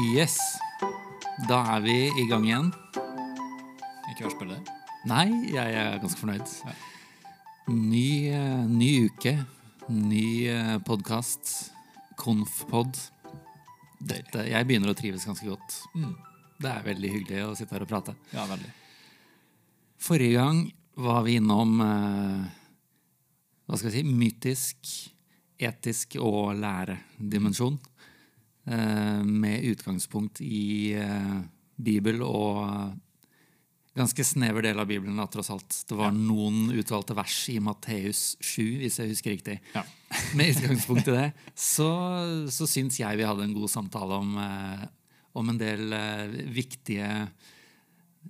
Yes. Da er vi i gang igjen. Ikke verst det. Nei, jeg er ganske fornøyd. Ja. Ny, eh, ny uke, ny podkast. Konfpod. Dette, jeg begynner å trives ganske godt. Mm. Det er veldig hyggelig å sitte her og prate. Ja, veldig. Forrige gang var vi innom eh, hva skal vi si, mytisk, etisk og læredimensjon. Eh, med utgangspunkt i eh, Bibel og ganske snever del av Bibelen, da, tross alt. Det var Ja. noen utvalgte vers i Matteus 7, hvis jeg husker riktig. Ja. Med utgangspunkt i det så, så syns jeg vi hadde en god samtale om, eh, om en del eh, viktige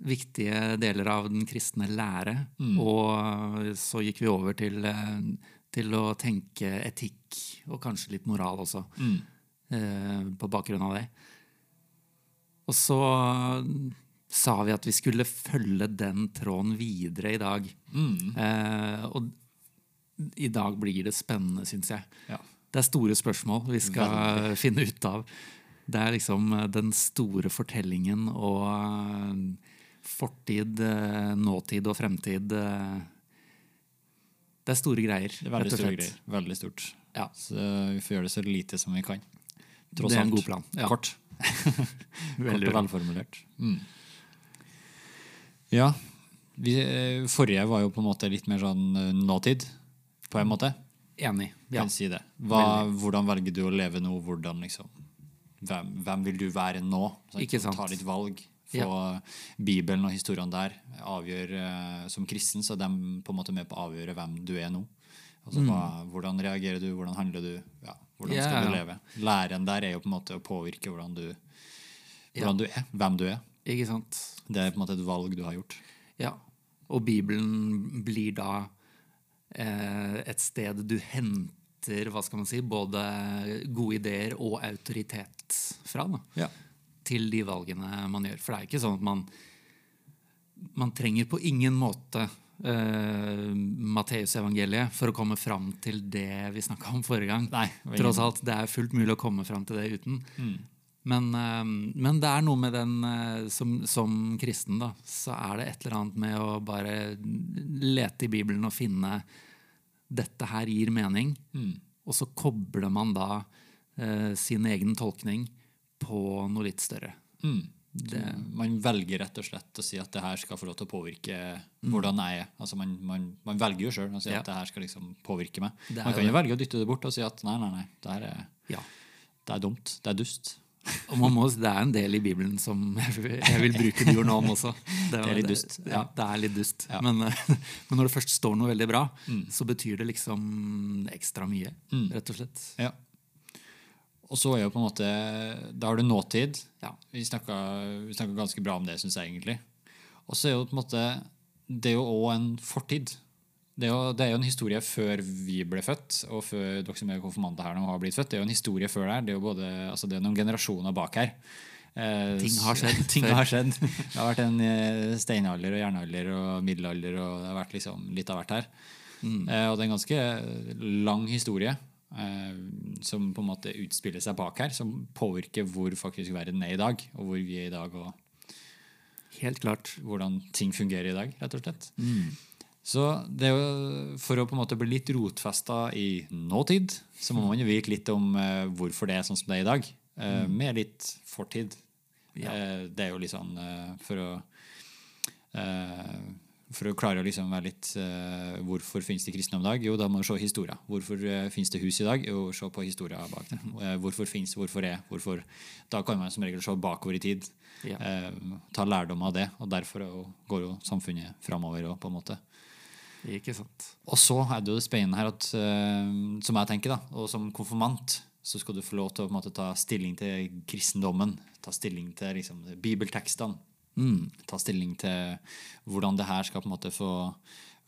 viktige deler av den kristne lære. Og så gikk vi over til, eh, til å tenke etikk, og kanskje litt moral også, Mm. Eh, på bakgrunn av det. Og så sa vi at vi skulle følge den tråden videre i dag. Mm. Eh, og i dag blir det spennende, syns jeg. Ja. Det er store spørsmål vi skal finne ut av. Det er liksom eh, den store fortellingen og eh, fortid, eh, nåtid og fremtid. eh, Det er store greier, Det er veldig store greier. Veldig stort. Ja. Så vi får gjøre det så lite som vi kan. Det er en god plan. Ja. Kort. Kort og velformulert. Mm. Ja. Vi, eh, forrige var jo på en måte litt mer sånn eh, nåtid, på en måte. Enig. Ja. Si det. Hva, hvordan velger du å leve nå? Hvordan liksom hvem, hvem vil du være nå? Sant? Ikke sant. Ta litt valg. Få Bibelen og historiene der avgjør eh, Som kristen så er de på en måte med på å avgjøre hvem du er nå. Altså, hva, hvordan reagerer du, hvordan handler du, ja, hvordan skal skal du leve? Læren der er jo på en måte å påvirke hvordan du, hvordan du er, hvem du er. Ikke sant? Det er på en måte et valg du har gjort. Ja. Og Bibelen blir da eh, et sted du henter hva skal man si, både gode ideer og autoritet fra. Da, Til de valgene man gjør. For det er ikke sånn at man Man trenger på ingen måte eh, Matteusevangeliet for å komme fram til det vi snakka om forrige gang. Nei, Tross alt, det er fullt mulig å komme fram til det uten. Men, uh, men det er noe med den uh, som, som kristen, da, så er det et eller annet med å bare lete i Bibelen og finne dette her gir mening. Og så kobler man da sin egen tolkning på noe litt større. Mm. Det, Man velger rett og slett å si at det her skal få lov til å påvirke hvordan jeg er. Altså man, man, man velger jo sjøl å si Mm. Ja. at det her skal liksom påvirke meg. Det Man kan jo det. velge å dytte det bort og si at nei, nei, nei, det her er, ja. det er dumt. Det er dust. Og man må, det er en del i Bibelen som jeg vil, bruke de ordene om også. Det er litt dust, Ja, ja. det er litt dust. Ja. Men, men når det først står noe veldig bra, så betyr det liksom ekstra mye, Mm. rett og slett. Ja. Og så er jo på en måte Da har du nåtid. Ja. Vi snakka ganske bra om det, syns jeg egentlig. Og så er jo på en måte Det er jo òg en fortid. Det er, jo, det er jo en historie før vi ble født, og før dere som er konfirmanter her nå har blitt født. Det er jo en historie før der. Det er jo både, altså det er noen generasjoner bak her. Eh, Ting har skjedd ting har skjedd. Det har vært en eh, steinalder og jernalder og middelalder, og det har vært liksom litt av hvert her. Eh, og det er en ganske lang historie eh, som på en måte utspiller seg bak her, som påvirker hvor faktisk verden er i dag, og hvor vi er i dag, og Helt klart. hvordan ting fungerer i dag, rett og slett. Mm. Så det er jo, for å på en måte bli litt rotfesta i nåtid, så må man jo vite litt om uh, hvorfor det er sånn som det er i dag, eh, med litt fortid. Ja. Uh, det er jo litt sånn for å for å klare å liksom være litt uh, Hvorfor finnes det kristendom i dag? Jo, da må du se historia. Hvorfor uh, finnes det hus i dag? Jo, se på historia bak det. Uh, hvorfor finnes, hvorfor er, hvorfor Da kan man som regel se bakover i tid. Ja. Ta lærdom av det. Og derfor er går jo samfunnet framover òg, på en måte. Ikke sant. Og så er det jo det spennende her at, som jeg tenker, da, og som konfirmant, så skal du få lov til å måte, ta stilling til kristendommen. Ta stilling til liksom, bibeltekstene. Ta stilling til hvordan det her skal på en måte få,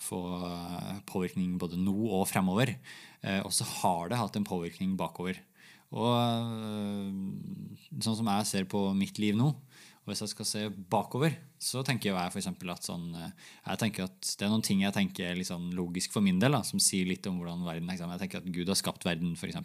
få eh, påvirkning både nå og fremover. Eh, og så har det hatt en påvirkning bakover. Og eh, sånn som jeg ser på mitt liv nå, og hvis jeg skal se bakover, så tenker jeg for at sånn, eh, jeg tenker at det er noen ting jeg tenker er sånn logisk for min del, da, som sier litt om hvordan verden er Jeg tenker at Gud har skapt verden, f.eks.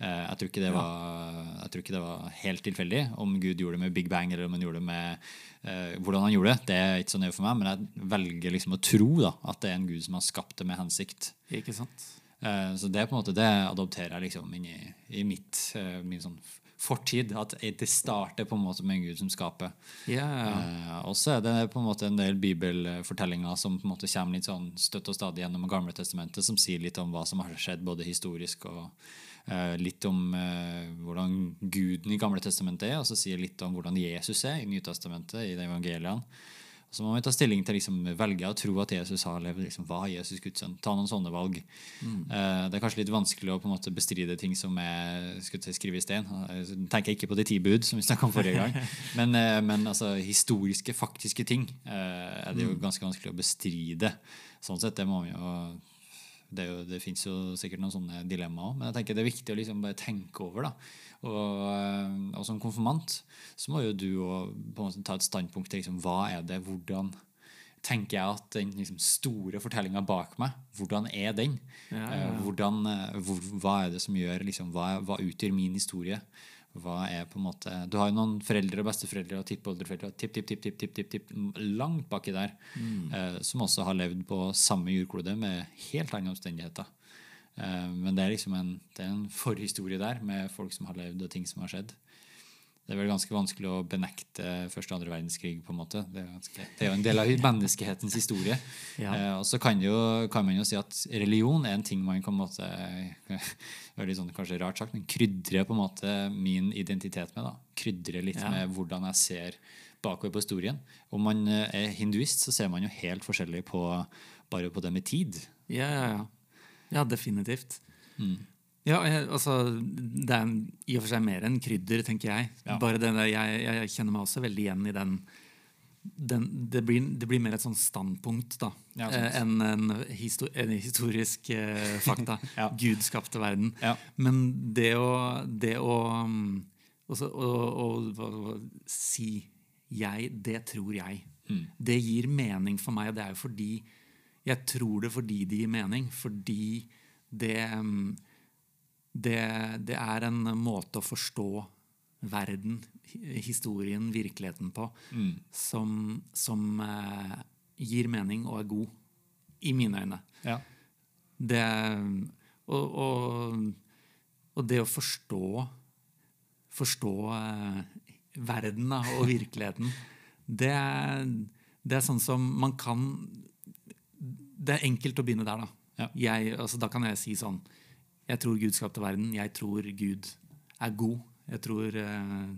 Eh, jeg, tror ikke det var, jeg tror ikke det var helt tilfeldig om Gud gjorde det med Big Bang eller om han gjorde det med uh, hvordan han gjorde det. Det er ikke så nøye for meg, men jeg velger liksom å tro da, at det er en Gud som har skapt det med hensikt. Ikke sant? Uh, så det på en måte, det adopterer jeg liksom inn i, i mitt, uh, min sånn fortid. At det starter på en måte med en Gud som skaper. Yeah. Uh, og så er det på en måte en del bibelfortellinger som på en måte kommer litt sånn støtt og stadig gjennom Gamle testamentet, som sier litt om hva som har skjedd både historisk og litt om eh, hvordan Guden i Gamle testamentet er, og så sier litt om hvordan Jesus er i Nytestamentet, i evangeliene. Så må vi ta stilling til liksom, velge å tro at Jesus har levd. Liksom, hva er Jesus Guds sønn? Ta noen sånne valg. Mm. Uh, det er kanskje litt vanskelig å på en måte bestride ting som er skulle skrive i stein. Jeg tenker ikke på de ti bud, som vi snakka om forrige gang. Men, uh, men altså, historiske, faktiske ting uh, er det jo mm. ganske vanskelig å bestride. Sånn sett, det må vi jo det, jo, det fins jo sikkert noen sånne dilemmaer òg, men jeg tenker det er viktig å liksom bare tenke over. da. Og, eh, og som konfirmant så må jo du måte ta et standpunkt til liksom, hva er det, hvordan tenker jeg at den liksom, store fortellinga bak meg, hvordan er den? Ja, ja, ja. Eh, hvordan, eh, hvor, hva er det som gjør liksom, hva, hva utgjør min historie? Hva er på en måte Du har jo noen foreldre og besteforeldre og tippoldeforeldre tipp, tipp, tipp, tipp, tipp, tipp, tipp, langt baki der, mm. eh, som også har levd på samme jordklode med helt andre omstendigheter. Eh, men det er liksom en, det er en forhistorie der med folk som har levd, og ting som har skjedd det er vel ganske vanskelig å benekte første og andre verdenskrig. på en måte. Det er, ganske, det er jo en del av menneskehetens historie. Ja. Eh, og så kan, kan, man jo si at religion er en ting man kan måte, veldig sånn, kanskje rart sagt, men krydre på en måte min identitet med. da. Krydre litt ja. med hvordan jeg ser bakover på historien. Om man er hinduist, så ser man jo helt forskjellig på bare på det med tid. Ja, ja, ja. ja definitivt. Mm. Ja, jeg, altså, Det er i og for seg mer enn krydder, tenker jeg. Ja. Bare det, jeg, jeg, kjenner meg også veldig igjen i den, den det, blir, det, blir, mer et sånn standpunkt da, ja, eh, enn en, histor, en, historisk eh, fakta. ja. Gud skapte verden. Men det å, det å, um, også, å, å, å si 'jeg', det tror jeg. Mm. Det gir mening for meg, og det er jo fordi Jeg tror det fordi det gir mening. Fordi det um, det, det, er en måte å forstå verden, historien, virkeligheten på, mm. som, som eh, gir mening og er god. I mine øyne. Ja. Det, og, og, og, det å forstå Forstå eh, verden da, og virkeligheten, det, det, er sånn som man kan Det er enkelt å begynne der, da. Ja. Jeg, altså, da kan jeg si sånn jeg tror Gud skapte verden. Jeg tror Gud er god. Jeg tror uh,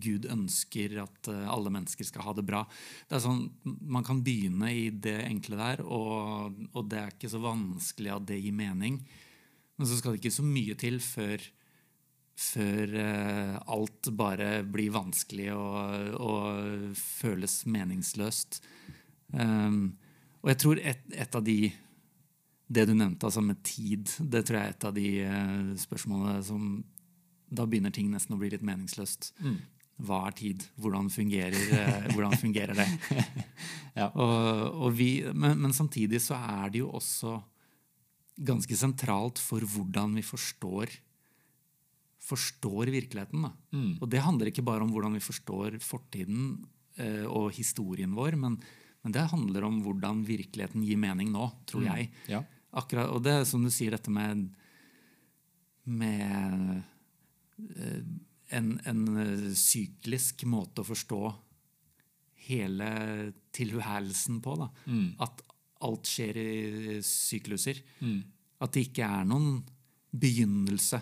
Gud ønsker at uh, alle mennesker skal ha det bra. Det er sånn, Man kan begynne i det enkle der, og, og, det er ikke så vanskelig at det gir mening. Men så skal det ikke så mye til før, før uh, alt bare blir vanskelig og, og føles meningsløst. Um, og jeg tror et, et av de det du nevnte altså med tid, det tror jeg er et av de uh, spørsmålene som Da begynner ting nesten å bli litt meningsløst. Mm. Hva er tid? Hvordan fungerer, uh, hvordan fungerer det? ja. og, og vi, men, men, samtidig så er det jo også ganske sentralt for hvordan vi forstår forstår virkeligheten. Mm. Og det handler ikke bare om hvordan vi forstår fortiden eh, og historien vår, men, men, det handler om hvordan virkeligheten gir mening nå, tror mm. jeg. Ja. Akkurat, og det er som du sier, dette med, med eh, en, en, eh, syklisk måte å forstå hele tilværelsen på. Da. Mm. At alt skjer i sykluser. Mm. At det ikke er noen begynnelse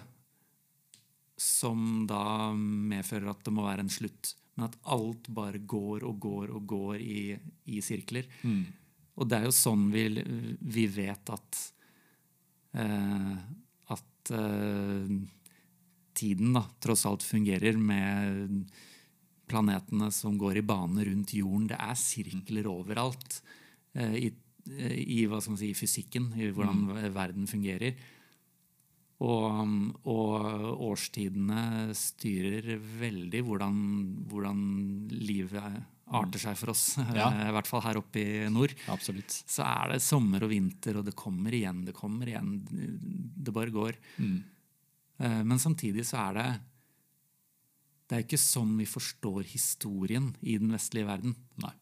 som da medfører at det må være en slutt. Men at alt bare går og går og går i, i sirkler. Mm. Og det er jo sånn vi, vi vet at eh, at eh, tiden da, tross alt fungerer med planetene som går i bane rundt jorden. Det er sirkler overalt eh, i, i, skal man si, fysikken, i hvordan mm. verden fungerer. Og, og, årstidene styrer veldig hvordan, hvordan livet arter seg for oss, ja. i hvert fall her oppe i nord, Absolutt. så er det sommer og vinter, og det kommer igjen, det kommer igjen. Det bare går. Mm. Eh, men samtidig så er det Det er ikke sånn vi forstår historien i den vestlige verden. Nei.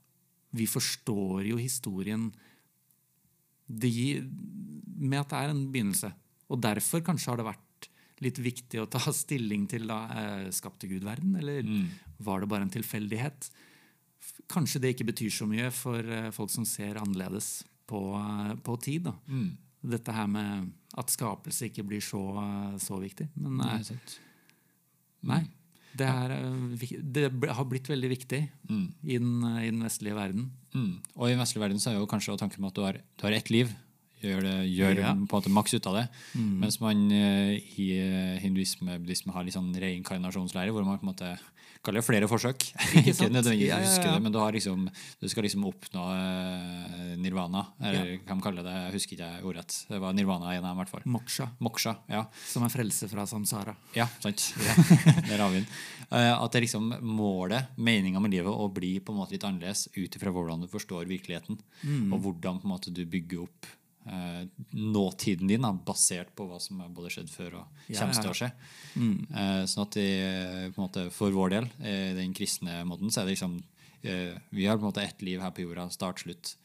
Vi forstår jo historien det gir, med at det er en begynnelse. Og derfor kanskje har det vært litt viktig å ta stilling til da, eh, skapte Gud verden, eller var det bare en tilfeldighet? Kanskje det ikke betyr så mye for eh, folk som ser annerledes på, eh, på tid. da. Dette her med at skapelse ikke blir så, eh, så viktig. Men Nei, sant. nei. Det, er, det har blitt veldig viktig i, den, i den vestlige verden. Mm. Og i den vestlige verden så er jo kanskje tanken med at du har, du har ett liv. Gjør, det, gjør Ja. på en måte maks ut av det. Mens man i hinduisme buddhisme har litt sånn reinkarnasjonslære, hvor man på en måte kaller det flere forsøk. Ikke, sant? nødvendigvis Ja, ja, huske ja. det, men du, har liksom, du skal liksom oppnå eh, nirvana. Eller hva de kaller det, jeg husker ikke ordrett. Det var nirvana i hvert fall. Moksha, Moksha. ja. som er frelse fra samsara. Ja, sant. Der har vi den. At det liksom målet, meninga med livet, å bli på en måte litt annerledes ut ifra hvordan du forstår virkeligheten. Mm. Og hvordan på en måte du bygger opp nåtiden din, da, basert på hva som har både skjedd før og kommer til å skje. Eh, sånn at i, på en måte, for vår del, i den kristne måten, så er det liksom eh, Vi har på en måte ett liv her på jorda, start, slutt.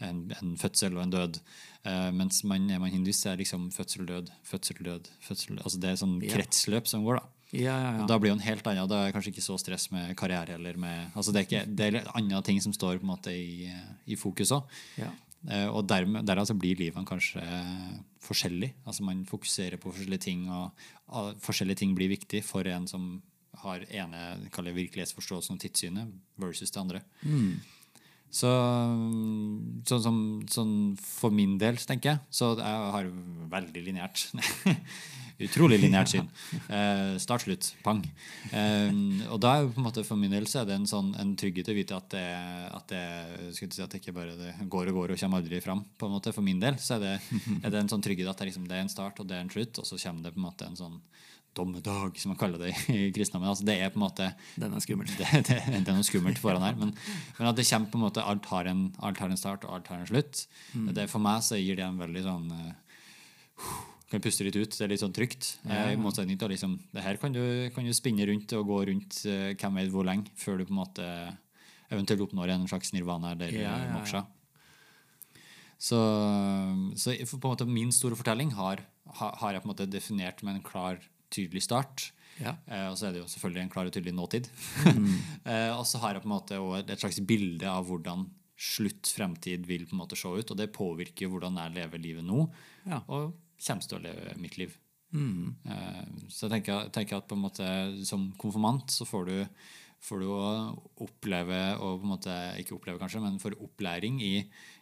En, en fødsel og en død. Uh, mens man, er man hindus, så er det liksom fødsel, død, fødsel, død. fødsel, altså Det er sånn kretsløp som går. da Ja, ja, ja. da blir det en helt annen, da er det kanskje ikke så stress med karriere. eller med, altså Det er, ikke, det er andre ting som står på en måte i, i fokus òg. Ja. Og dermed, derav så blir livene kanskje forskjellig. Altså Man fokuserer på forskjellige ting, og, forskjellige ting blir viktig for en som har ene virkelighetsforståelsen og tidssynet versus det andre. Så, sånn, som, sånn for min del, så tenker jeg, så jeg har veldig lineært Utrolig lineært syn. Eh, start, slutt, pang. Eh, og da er på en måte for min del så er det en, sånn, en trygghet å vite at det, at det, si, at det ikke bare det går og går og kommer aldri fram. på en måte For min del så er det, er det en sånn trygghet at det, liksom, det er en start og det er en slutt, og så kommer det på en måte en sånn dommedag, som man kaller det i kristendommen. Altså, det er på en måte Den er skummel. det, det, det er noe skummelt foran her. Men, men at det kommer på en måte alt har en, alt har en start, og alt har en slutt. Det, for meg så gir det en veldig sånn uh, Kan puste litt ut. Det er litt sånn trygt. Eh, I motsetning til liksom, det her kan du, kan du spinne rundt og gå rundt uh, hvem vet hvor lenge før du på en måte eventuelt oppnår en slags nirvana eller Ja, ja, eh, ja. moksha. Så, så på en måte min store fortelling har, har jeg på en måte definert med en klar, tydelig start. Ja. Eh, og så er det jo selvfølgelig en klar og tydelig nåtid. eh, og så har jeg på en måte et, slags bilde av hvordan slutt fremtid vil på en måte se ut. Og det påvirker hvordan jeg lever livet nå, Ja. og kommer til å leve mitt liv. Mm. Eh, så jeg tenker, tenker at på en måte som konfirmant så får du, får du oppleve, og på en måte ikke oppleve kanskje, men får opplæring i,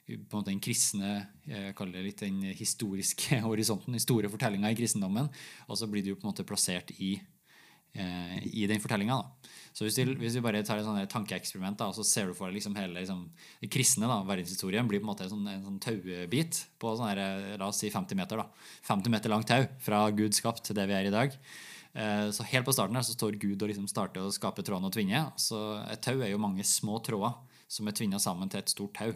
på en måte den kristne jeg kaller det litt den historiske horisonten, den store fortellinga i kristendommen. Og så blir du på en måte plassert i, i den fortellinga. Så hvis vi, hvis vi, bare tar et tankeeksperiment, så ser du for deg liksom hele liksom, det kristne, da, verdenshistorien, blir på en måte en sånn, sånn taubit på sånne, eh, la oss si 50 meter. da, 50 meter langt tau fra Gud skapt til det vi er i dag. Eh, Så helt på starten her så står Gud og liksom starter å skape tråden og tvinne. Så Et tau er jo mange små tråder som er tvinna sammen til et stort tau.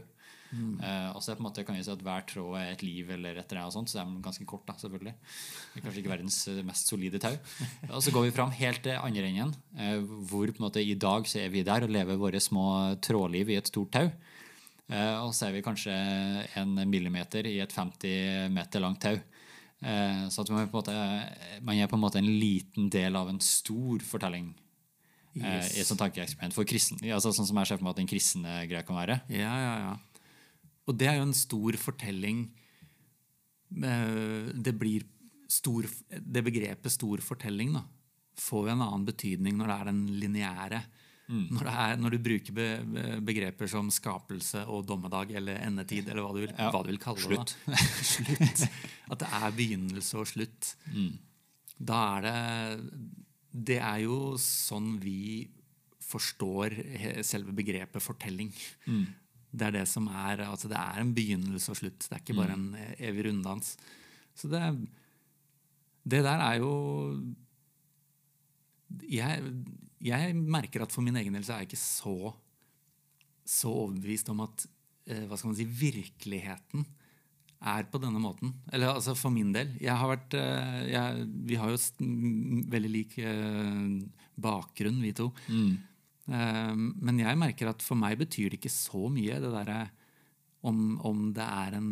Eh, og så er på en måte kan vi si at Hver tråd er et liv, eller et eller annet sånt, så det er ganske kort. da, selvfølgelig. Det er kanskje ikke verdens eh, mest solide tau. Og så går vi fram helt til andre enden, uh, hvor på en måte i dag så er vi der og lever våre små trådliv i et stort tau. Uh, og så er vi kanskje en millimeter i et 50 meter langt tau. Så at man, er måte, man er på en måte en liten del av en stor fortelling. Yes. I et sånt tankeeksperiment for kristen, altså Sånn som jeg ser for meg at en kristne greie kan være. Ja, ja, ja. Og det er jo en stor fortelling Eh, Det blir stor, Det begrepet 'stor fortelling' da, får jo en annen betydning når det er den lineære. Når, det er, når du bruker be, be- begreper som skapelse og dommedag eller endetid, eller hva du vil, Ja. hva du vil kalle Slutt. det. slutt. At det er begynnelse og slutt. Da er det Det er jo sånn vi forstår selve begrepet fortelling. Det er det som er altså Det er en begynnelse og slutt. Det er ikke bare en e- evig runddans. Så det, det der er jo jeg, jeg merker at for min egen del så er jeg ikke så, så overbevist om at eh, hva skal man si, virkeligheten er på denne måten. Eller altså for min del. Jeg har vært, eh, jeg, vi har jo veldig lik eh, bakgrunn, vi to. Mm. Men jeg merker at for meg betyr det ikke så mye, det derre om, om, det er en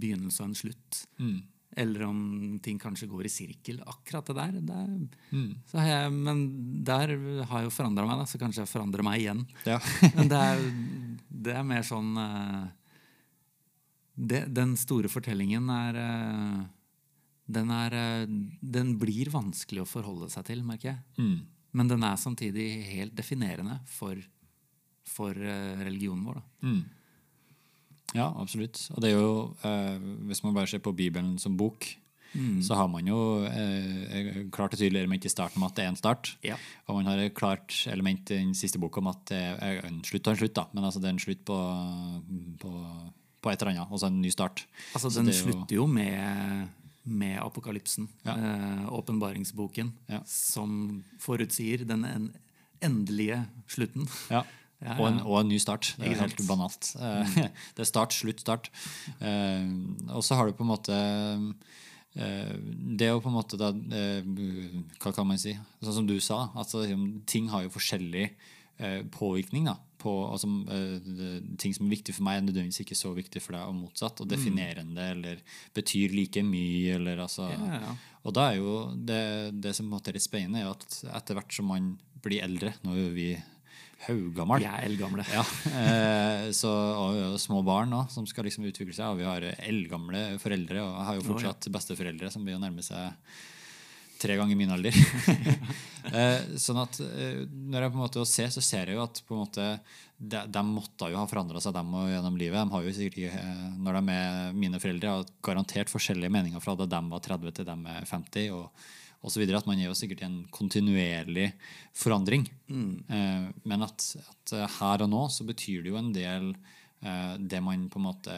begynnelse og en slutt. Mm. Eller om ting kanskje går i sirkel. Akkurat det der. Det, mm. jeg, men der har jeg jo forandra meg, da, så kanskje jeg forandrer meg igjen. Ja. men det er, det er, mer sånn det, Den store fortellingen er den, er den blir vanskelig å forholde seg til, merker jeg. Mm. Men den er samtidig helt definerende for, for religionen vår. Mm. Ja, absolutt. Og det er jo, eh, hvis man bare ser på Bibelen som bok, mm. så har man jo eh, klart et tydelig element i starten om at det er en start. Ja. Og man har et klart element i den siste boka om at det er en slutt og en slutt. da. Men altså det er en slutt på, på, på et eller annet, altså en ny start. Altså Den slutter jo med, med apokalypsen, eh, åpenbaringsboken, ja. ja. som forutsier den endelige slutten. Ja. Ja, og, en, og, en, ny start. Det er helt banalt. Eh, det er start, slutt, start. Eh, og så har du på en måte Det er jo på en måte da, Hva kan man si? Sånn som du sa, altså, ting har jo forskjellig påvirkning. da på, altså, Ting som er viktig for meg, er nødvendigvis ikke så viktig for deg, og motsatt. Og mm. definerende eller betyr like mye. Eller, altså, ja, ja. Og da er jo det, det som er litt spennende, er at etter hvert som man blir eldre Nå er jo vi haugamle. Vi er eldgamle. Ja, eh, så, og vi har små barn nå, som skal liksom utvikle seg. Og vi har eldgamle foreldre. Og jeg har jo fortsatt besteforeldre som begynner å nærme seg tre ganger min alder. eh, sånn at eh, Når jeg på en måte ser, så ser jeg jo at på en måte de, de måtte jo ha forandra seg dem gjennom livet. De har jo sikkert, ikke, når de er mine foreldre, har garantert forskjellige meninger fra da de var 30 til de er 50. og så videre, At man er jo sikkert i en kontinuerlig forandring. Mm. Eh, men at, at, eh, her og nå så betyr det jo en del eh, det man på en måte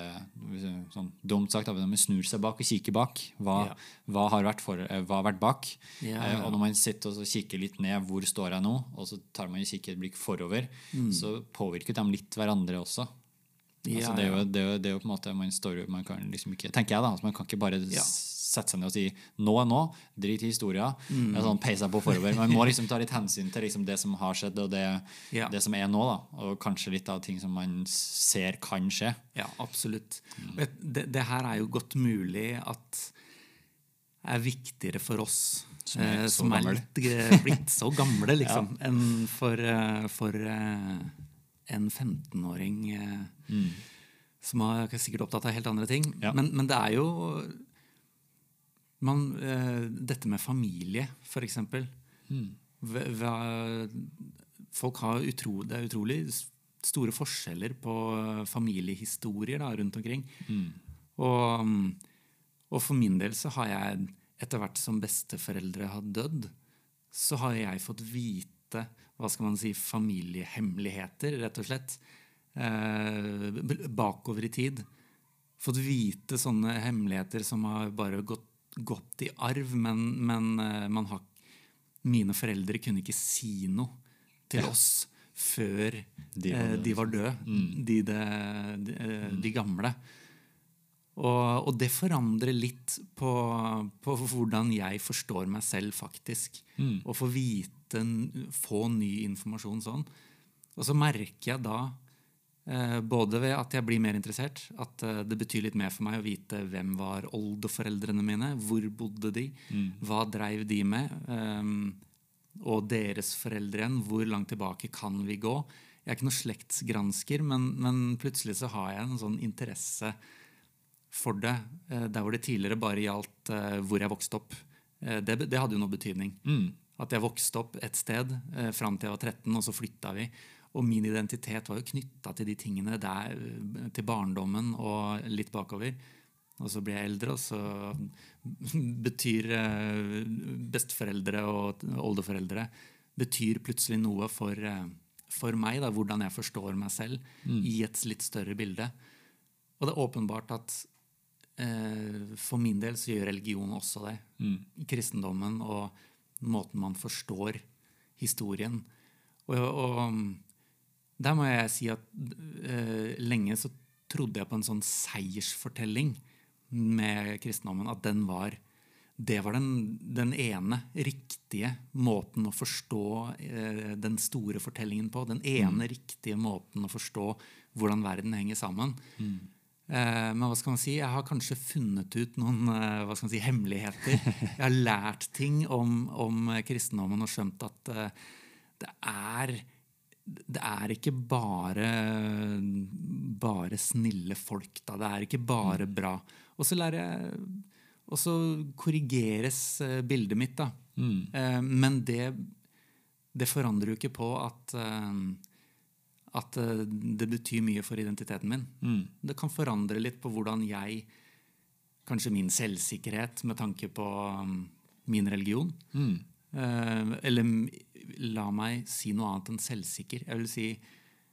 sånn dumt sagt, når man snur seg bak og kikker bak. Hva, ja. hva, har, vært for, eh, hva har vært bak? Ja, ja. Eh, og når man sitter og kikker litt ned, hvor står jeg nå? Og så tar man kikker et blikk forover, mm. så påvirker de litt hverandre også. Altså, det, er jo, det, er jo, det, er jo, på en måte man står man kan liksom ikke, tenker jeg da, altså, Man kan ikke bare sette seg ned og si 'nå er nå', drit i historia. Mm. Sånn, Peis seg på forover. Man må liksom ta litt hensyn til liksom, det som har skjedd, og det, ja. det, som er nå. Da. Og kanskje litt av ting som man ser kan skje. Ja, absolutt. Mm. Det, det, her er jo godt mulig at er viktigere for oss som er, eh, som er litt, eh, blitt så gamle, liksom, ja. enn for, uh, for uh, en 15-åring uh, mm. som er sikkert opptatt av helt andre ting. Ja. Men, men, det er jo man, eh, dette med familie, f.eks. Mm. Folk har utro, det er utrolig store forskjeller på familiehistorier da, rundt omkring. Mm. Og, og, for min del så har jeg, etter hvert som besteforeldre har dødd, så har jeg fått vite hva skal man si, familiehemmeligheter, rett og slett. Eh, bakover i tid. Fått vite sånne hemmeligheter som har bare gått gått i arv, men, men man har, mine foreldre kunne ikke si noe til oss før de var, eh, de var døde, mm. de, de, de, eh, de, gamle. Og, og, det forandrer litt på, på, hvordan jeg forstår meg selv, faktisk. Mm. Å få vite, få ny informasjon sånn. Og så merker jeg da Eh, både ved at jeg blir mer interessert, at eh, det betyr litt mer for meg å vite hvem var oldeforeldrene mine, hvor bodde de, mm. hva dreiv de med, um, og deres foreldre igjen, hvor langt tilbake kan vi gå? Jeg er ikke noen slektsgransker, men, men plutselig så har jeg en sånn interesse for det, uh, der hvor det tidligere bare gjaldt hvor jeg vokste opp. Det, det, hadde jo noe betydning. Mm. At jeg vokste opp et sted uh, fram til jeg var 13, og så flytta vi. Og min identitet var jo knytta til de tingene der, til barndommen og litt bakover. Og så blir jeg eldre, og så betyr eh, besteforeldre og oldeforeldre betyr plutselig noe for, eh, for meg, da, hvordan jeg forstår meg selv mm. i et litt større bilde. Og det er åpenbart at eh, for min del så gjør religion også det. Mm. Kristendommen og måten man forstår historien. Og, og der må jeg si at uh, lenge så trodde jeg på en sånn seiersfortelling med kristendommen at den var det var den, den ene riktige måten å forstå uh, den store fortellingen på. Den ene mm. riktige måten å forstå hvordan verden henger sammen. Mm. Eh, men hva skal man si? jeg har kanskje funnet ut noen hva skal man si, hemmeligheter. Jeg har lært ting om, om kristendommen og skjønt at det er det er ikke bare, bare snille folk. Da. Det er ikke bare mm. bra. Og så lærer jeg og så korrigeres eh, bildet mitt, da. Mm. Eh, men det, det, forandrer jo ikke på at, eh, at det betyr mye for identiteten min. Mm. Det kan forandre litt på hvordan jeg Kanskje min selvsikkerhet med tanke på min religion. Mm. Eller la meg si noe annet enn selvsikker. Jeg vil si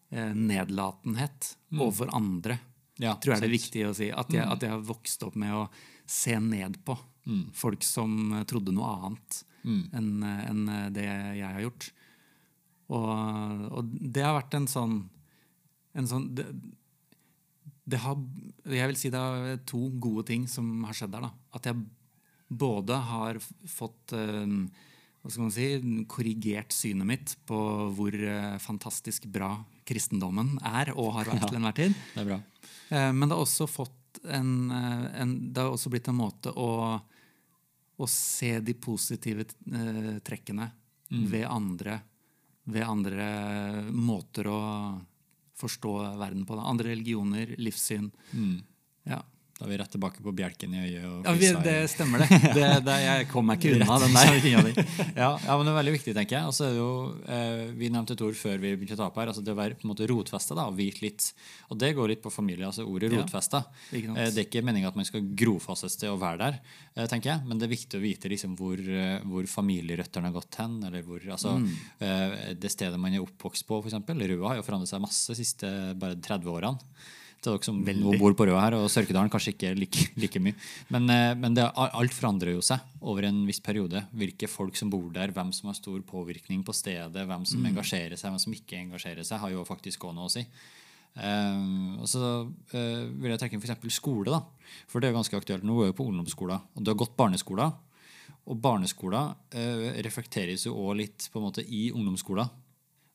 nedlatenhet mm. overfor andre. Ja, tror jeg det er viktig å si. At jeg, mm. at jeg har vokst opp med å se ned på mm. folk som trodde noe annet mm. enn en det jeg har gjort. Og, og, det har vært en sånn, en sånn det, det, har, Jeg vil si det er to gode ting som har skjedd der. Da. At jeg både har fått um, hva skal man si, korrigert synet mitt på hvor uh, fantastisk bra kristendommen er og har vært ja, til enhver tid. Det er bra. Uh, men det har også fått en, eh, en, det har også blitt en måte å, å se de positive eh, trekkene mm. ved, andre, ved andre måter å forstå verden på. Da. Andre religioner, livssyn. Mm. Da er vi rett tilbake på bjelken i øyet. ja, vi, Det stemmer, det. det, det jeg kommer meg ikke unna den der. ja, ja, men det er veldig viktig, tenker jeg. Altså, jo, eh, vi nevnte et ord før vi begynte å ta opp her. altså Det å være på en måte rotfesta og vite litt. Og det går litt på familie. altså Ordet rotfesta. Ja, eh, det er ikke meninga at man skal grofastes til å være der, eh, tenker jeg. Men det er viktig å vite liksom, hvor, eh, hvor familierøttene har gått hen. eller hvor, altså, mm. Eh, det stedet man er oppvokst på, f.eks. Røa har jo forandret seg masse de siste bare 30 årene til dere som Veldig. bor på Røa her, og Sørkedalen kanskje ikke like, like mye. Men, eh, men det, alt forandrer jo seg over en viss periode. Hvilke folk som bor der, hvem som har stor påvirkning på stedet, hvem som mm. engasjerer seg, hvem som ikke engasjerer seg, har jo faktisk òg noe å si. Um, og så uh, vil jeg trekke inn f.eks. skole. da For det er ganske aktuelt. Nå er vi på ungdomsskolen, og du har gått barneskolen. Og barneskolen uh, reflekteres jo òg litt på en måte i ungdomsskolen.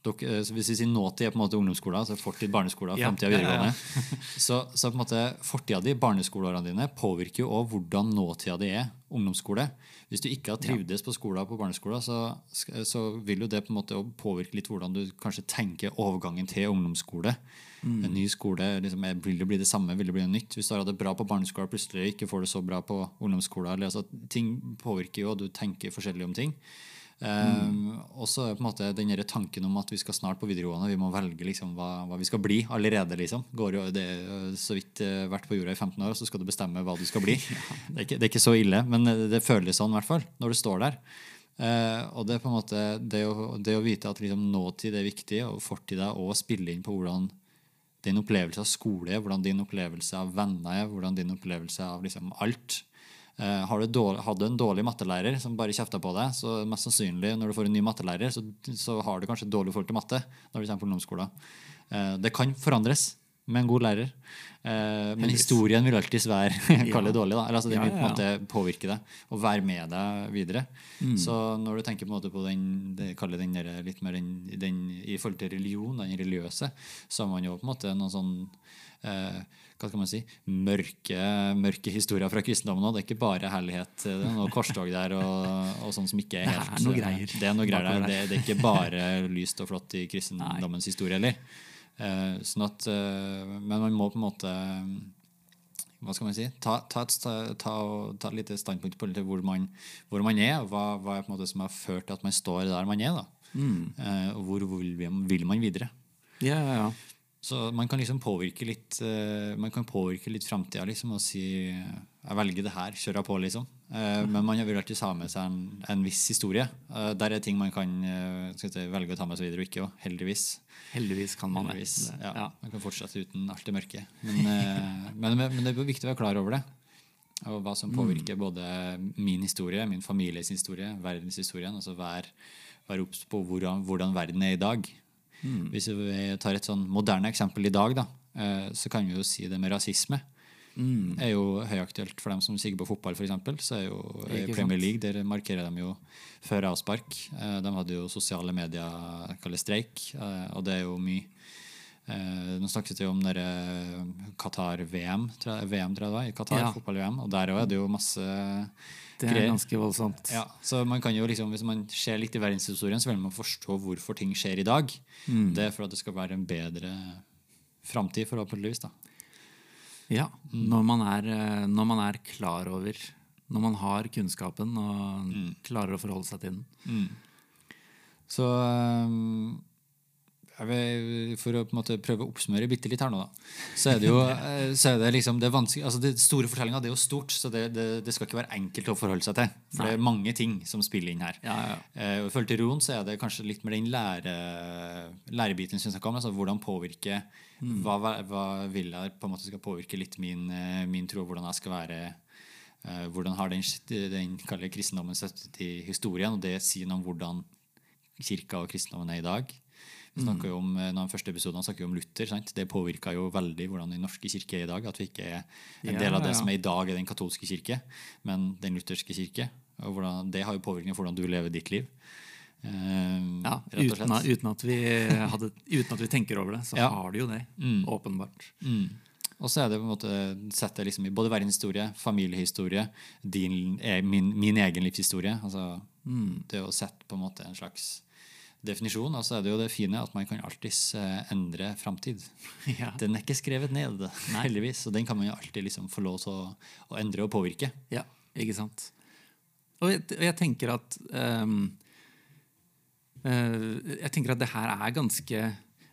Dere, eh, hvis vi sier nåtid er på en måte ungdomsskolen, så fortid barneskolen, ja, framtida videregående. Ja, ja, så, så, på en måte fortida di, barneskoleårene dine, påvirker jo òg hvordan nåtida di er ungdomsskole. Hvis du ikke har trivdes på skolen på barneskolen, så, så, vil jo det på en måte påvirke litt hvordan du kanskje tenker overgangen til ungdomsskole. Mm. En ny skole liksom, Vil det bli det samme? Vil det bli noe nytt? Hvis du har hatt det bra på barneskolen, plutselig ikke får det så bra på ungdomsskolen. Altså, ting påvirker jo, og du tenker forskjellig om ting. Um, og så er på en måte den tanken om at vi skal snart på videregående, vi må velge liksom hva, hva, vi skal bli allerede. liksom. Går jo, det er så vidt uh, vært på jorda i 15 år, og så skal du bestemme hva du skal bli. Det er ikke, det er ikke så ille, men det føles sånn i hvert fall når du står der. Uh, og det er på en måte det å, det å vite at liksom, nåtid er viktig, og fortida å spille inn på hvordan din opplevelse av skole er, hvordan din opplevelse av venner er, hvordan din opplevelse av liksom, alt Uh, har hadde en dårlig mattelærer som bare kjefta på deg, så mest sannsynlig når du får en ny mattelærer, så, så har du kanskje dårlig forhold til matte når du kommer på ungdomsskolen. Uh, det kan forandres med en god lærer, uh, men historien vil alltids være det dårlig. Da. Eller, altså, det vil på en måte påvirke deg og være med deg videre. Mm. Så når du tenker på, på den, det, den der, litt mer den, den, i forhold til religion, den religiøse, så har man jo på en måte noen sånn hva skal man si, mørke, mørke historier fra kristendommen. Det er ikke bare herlighet. Det er noe korstog der og, og sånn som ikke er helt Det er noe greier. Det er noe greier der. Det, det, er ikke bare lyst og flott i kristendommens historie heller. Uh, sånn at, uh, men man må på en måte hva skal man si, ta, ta, et, ta, ta et lite standpunkt på hvor man, hvor man er, og hva, hva er på en måte som har ført til at man står der man er. da. Mm. Uh, hvor, hvor vil man videre? Ja, ja, ja. Så man kan liksom påvirke litt uh, Man kan påvirke litt framtida liksom, og si jeg velger det her, kjører på, liksom. Uh, men man vil alltid ha med seg en, en viss historie. Uh, der er ting man kan si, velge å ta med seg videre og ikke. Og heldigvis. Heldigvis kan man heldigvis, det. Ja, ja. Man kan fortsette uten alt det mørke. Men, men, men, det er viktig å være klar over det. Og hva som påvirker mm. både min historie, min families historie, verdenshistorien. Altså være, være obs på hvordan, hvordan verden er i dag. Mm. Hvis vi tar et sånn moderne eksempel i dag, da, eh, så kan vi jo si det med rasisme. er jo høyaktuelt for dem som kikker på fotball, f.eks. Så er jo Premier? League der markerer de jo før avspark. Eh, De hadde jo sosiale medier kaller streik, eh, og det er jo mye eh, Nå snakket vi om Qatar-VM, VM tror jeg det var, i Qatar, Ja. fotball-VM. Og der òg er det jo masse Det er ganske voldsomt. Ja, så man kan jo liksom, Hvis man ser litt i verdenshistorien, så vil man forstå hvorfor ting skjer i dag. Mm. Det er for at det skal være en bedre framtid, forhåpentligvis. da. Ja, når, man er, eh, når man er klar over Når man har kunnskapen og klarer å forholde seg til den. Så øhm, jeg vil, For å på en måte prøve å oppsummere bitte litt her nå, da, så er det jo eh, så er det liksom det vanskelig, altså det store fortellinga er jo stort, så det, det, det skal ikke være enkelt å forholde seg til. For det er mange ting som spiller inn her. Ja, ja. Eh, og I forhold til roen så er det kanskje litt med den lære, lærebiten som jeg om. Altså hvordan påvirke hva, hva, hva vil jeg på en måte skal påvirke litt min, eh, min tro, hvordan jeg skal være eh, Hvordan har den, den kristendommen sett i historien, og det sier noe om hvordan kirka og kristendommen er i dag. Vi snakker jo om, eh, den første episoden snakker jo om Luther. Sant? Det påvirka jo veldig hvordan den norske kirke er i dag. At vi ikke er en del av det ja. som er i dag, er den katolske kirke, men den lutherske kirke. Og hvordan, det har jo påvirkning på hvordan du lever ditt liv. Eh, Ja, uten, uten, at vi hadde, uten at vi tenker over det, så Ja. har det jo det. Åpenbart. Mm. Og så er det på en måte sett det liksom i både verdenshistorie, familiehistorie, din, eh, min, min egen livshistorie. Altså, Det å sette på en måte en slags definisjon. Og så er det jo det fine at man kan alltids eh, endre framtid. Ja. Den er ikke skrevet ned, heldigvis. Og den kan man jo alltid liksom få lov til å, å endre og påvirke. Ja, ikke sant. Og jeg, og jeg tenker at um, uh, Jeg tenker at det her er ganske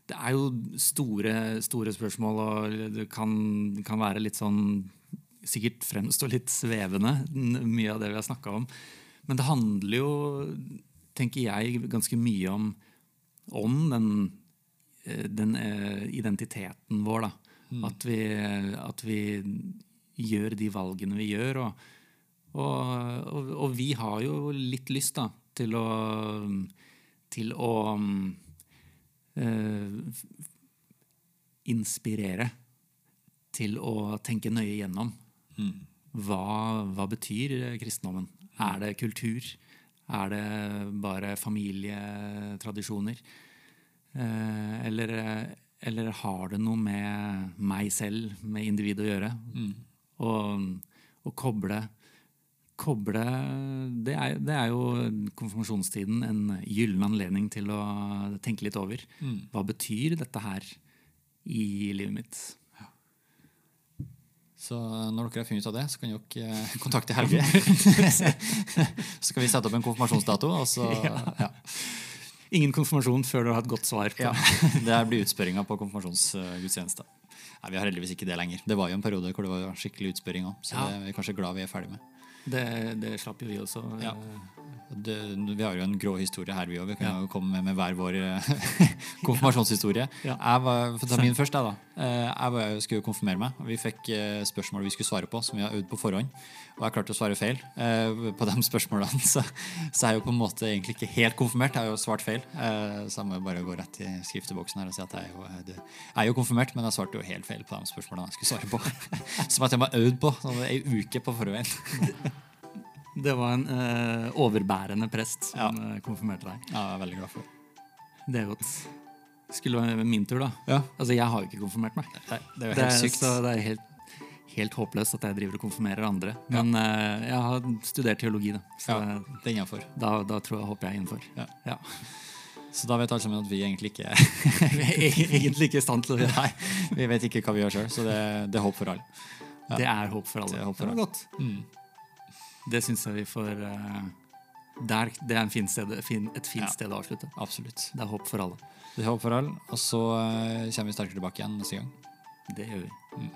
Det er jo store, store spørsmål, og det kan, kan være litt sånn Sikkert fremstå litt svevende, mye av det vi har snakka om. Men det handler jo, tenker jeg, ganske mye om, om den, eh, den eh, identiteten vår. Da. At, vi, at vi gjør de valgene vi gjør. Og, og, og, og vi har jo litt lyst da, til å til å eh, inspirere til å tenke nøye gjennom. Hva, hva betyr kristendommen? Er det kultur? Er det bare familietradisjoner? Eh, eller, eller har det noe med meg selv, med individet, å gjøre? Og, og koble koble det er, det er jo konfirmasjonstiden en gyllen anledning til å tenke litt over. Hva betyr dette her i livet mitt? Så når dere har funnet ut av det, så kan dere eh, kontakte Helge. så skal vi sette opp en konfirmasjonsdato. Og så, ja. Ingen konfirmasjon før du har et godt svar på Ja, Det blir utspørringa på konfirmasjonsgudstjenester. Nei, Vi har heldigvis ikke det lenger. Det var jo en periode hvor det var skikkelig utspørring òg. Så Ja. det er vi kanskje glad vi er ferdig med. Det. Det slapp jo vi også. Ja. Det, vi har jo en grå historie her, vi òg. Vi kan Ja. jo komme med, med hver vår eh, konfirmasjonshistorie. Ja. Jeg var, for å ta min først, jeg, da. Eh, Jeg var, skulle konfirmere meg. Vi fikk eh, spørsmål vi skulle svare på, som vi har øvd på forhånd. Og jeg klarte å svare feil eh, på de spørsmålene. Så, så jeg er jo på en måte egentlig ikke helt konfirmert. Jeg har jo svart feil. Eh, Så jeg må jo bare gå rett i skrifteboksen her og si at jeg er jo, eh, det- jeg er jo konfirmert, men jeg svarte jo helt feil på de spørsmålene jeg skulle svare på. Som at jeg var øvd på sånn ei uke på forveien. Det var en eh, overbærende prest som Ja. konfirmerte deg. Ja, jeg er veldig glad for det. Det er godt. Skulle være min tur, da. Ja. Altså, jeg har jo ikke konfirmert meg. Nei, det er jo Det helt er, sykt. så det er helt, helt håpløst at jeg driver og konfirmerer andre. Men eh, jeg har studert teologi, da. Så Ja, det er innenfor. da, da tror jeg håper jeg er innenfor. Ja. Ja. Så da vet alle sammen at vi egentlig ikke Vi er egentlig ikke i stand til å Nei, vi vet ikke hva vi gjør sjøl, så det, det er håp for alle. Det er håp for alle. Det er håp var godt. Mm. Det syns jeg vi får uh, der, Det er fin sted, fin, et fint Ja. sted å avslutte. Absolutt. Det er håp for alle. Det er håp for alle, og så uh, kommer vi sterkere tilbake igjen neste gang. Det gjør vi. Mm.